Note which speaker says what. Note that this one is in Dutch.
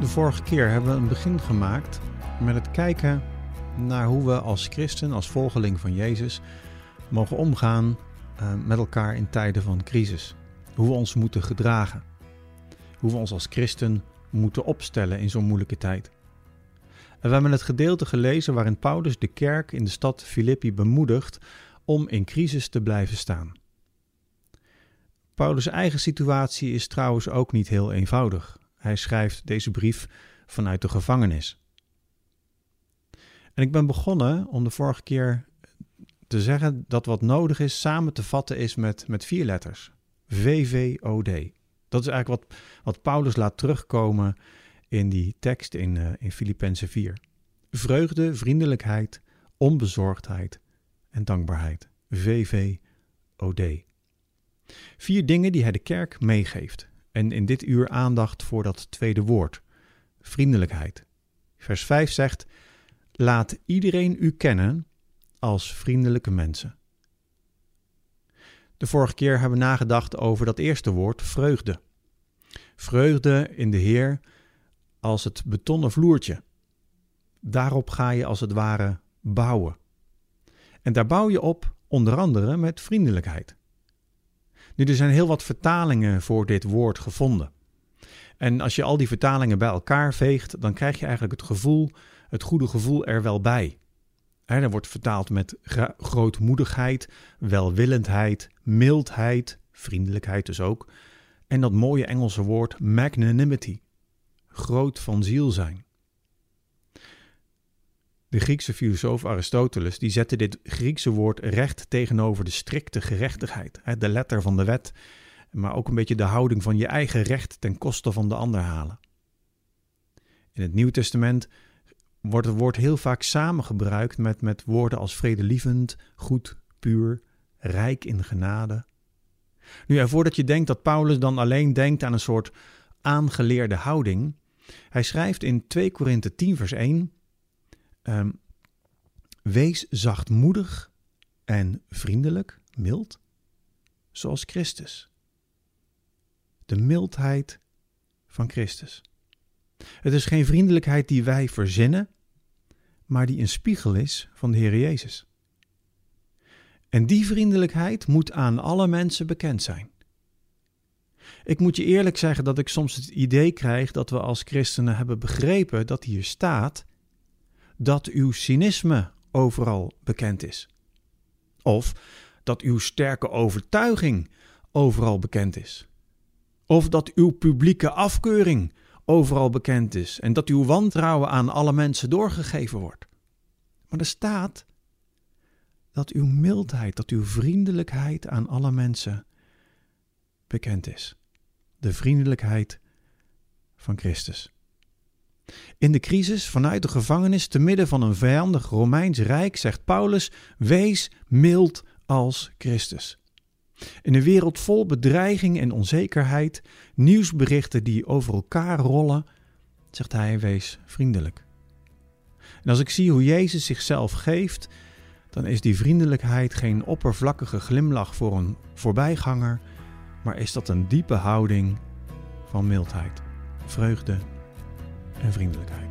Speaker 1: De vorige keer hebben we een begin gemaakt met het kijken naar hoe we als christen, als volgeling van Jezus, mogen omgaan uh, met elkaar in tijden van crisis. Hoe we ons moeten gedragen. Hoe we ons als christen moeten opstellen in zo'n moeilijke tijd. En we hebben het gedeelte gelezen waarin Paulus de kerk in de stad Filippi bemoedigt om in crisis te blijven staan. Paulus' eigen situatie is trouwens ook niet heel eenvoudig. Hij schrijft deze brief vanuit de gevangenis. En ik ben begonnen om de vorige keer te zeggen dat wat nodig is samen te vatten is met, met vier letters. VVOD. Dat is eigenlijk wat, wat Paulus laat terugkomen in die tekst in, uh, in Filippenzen 4. Vreugde, vriendelijkheid, onbezorgdheid en dankbaarheid. VVOD. Vier dingen die hij de kerk meegeeft. En in dit uur aandacht voor dat tweede woord, vriendelijkheid. Vers 5 zegt: Laat iedereen u kennen als vriendelijke mensen. De vorige keer hebben we nagedacht over dat eerste woord, vreugde. Vreugde in de Heer als het betonnen vloertje. Daarop ga je als het ware bouwen. En daar bouw je op onder andere met vriendelijkheid. Nu, er zijn heel wat vertalingen voor dit woord gevonden. En als je al die vertalingen bij elkaar veegt, dan krijg je eigenlijk het gevoel, het goede gevoel er wel bij. Er wordt vertaald met grootmoedigheid, welwillendheid, mildheid, vriendelijkheid dus ook. En dat mooie Engelse woord magnanimity, groot van ziel zijn. De Griekse filosoof Aristoteles die zette dit Griekse woord recht tegenover de strikte gerechtigheid, de letter van de wet, maar ook een beetje de houding van je eigen recht ten koste van de ander halen. In het Nieuw Testament wordt het woord heel vaak samengebruikt met, met woorden als vredelievend, goed, puur, rijk in genade. Nu, en voordat je denkt dat Paulus dan alleen denkt aan een soort aangeleerde houding, hij schrijft in 2 Korinthe 10 vers 1 Um, wees zachtmoedig en vriendelijk, mild, zoals Christus. De mildheid van Christus. Het is geen vriendelijkheid die wij verzinnen, maar die een spiegel is van de Heer Jezus. En die vriendelijkheid moet aan alle mensen bekend zijn. Ik moet je eerlijk zeggen dat ik soms het idee krijg dat we als christenen hebben begrepen dat hier staat dat uw cynisme overal bekend is. Of dat uw sterke overtuiging overal bekend is. Of dat uw publieke afkeuring overal bekend is en dat uw wantrouwen aan alle mensen doorgegeven wordt. Maar er staat dat uw mildheid, dat uw vriendelijkheid aan alle mensen bekend is. De vriendelijkheid van Christus. In de crisis vanuit de gevangenis te midden van een vijandig Romeins Rijk zegt Paulus: Wees mild als Christus. In een wereld vol bedreiging en onzekerheid, nieuwsberichten die over elkaar rollen, zegt hij: Wees vriendelijk. En als ik zie hoe Jezus zichzelf geeft, dan is die vriendelijkheid geen oppervlakkige glimlach voor een voorbijganger, maar is dat een diepe houding van mildheid, vreugde en vriendelijkheid.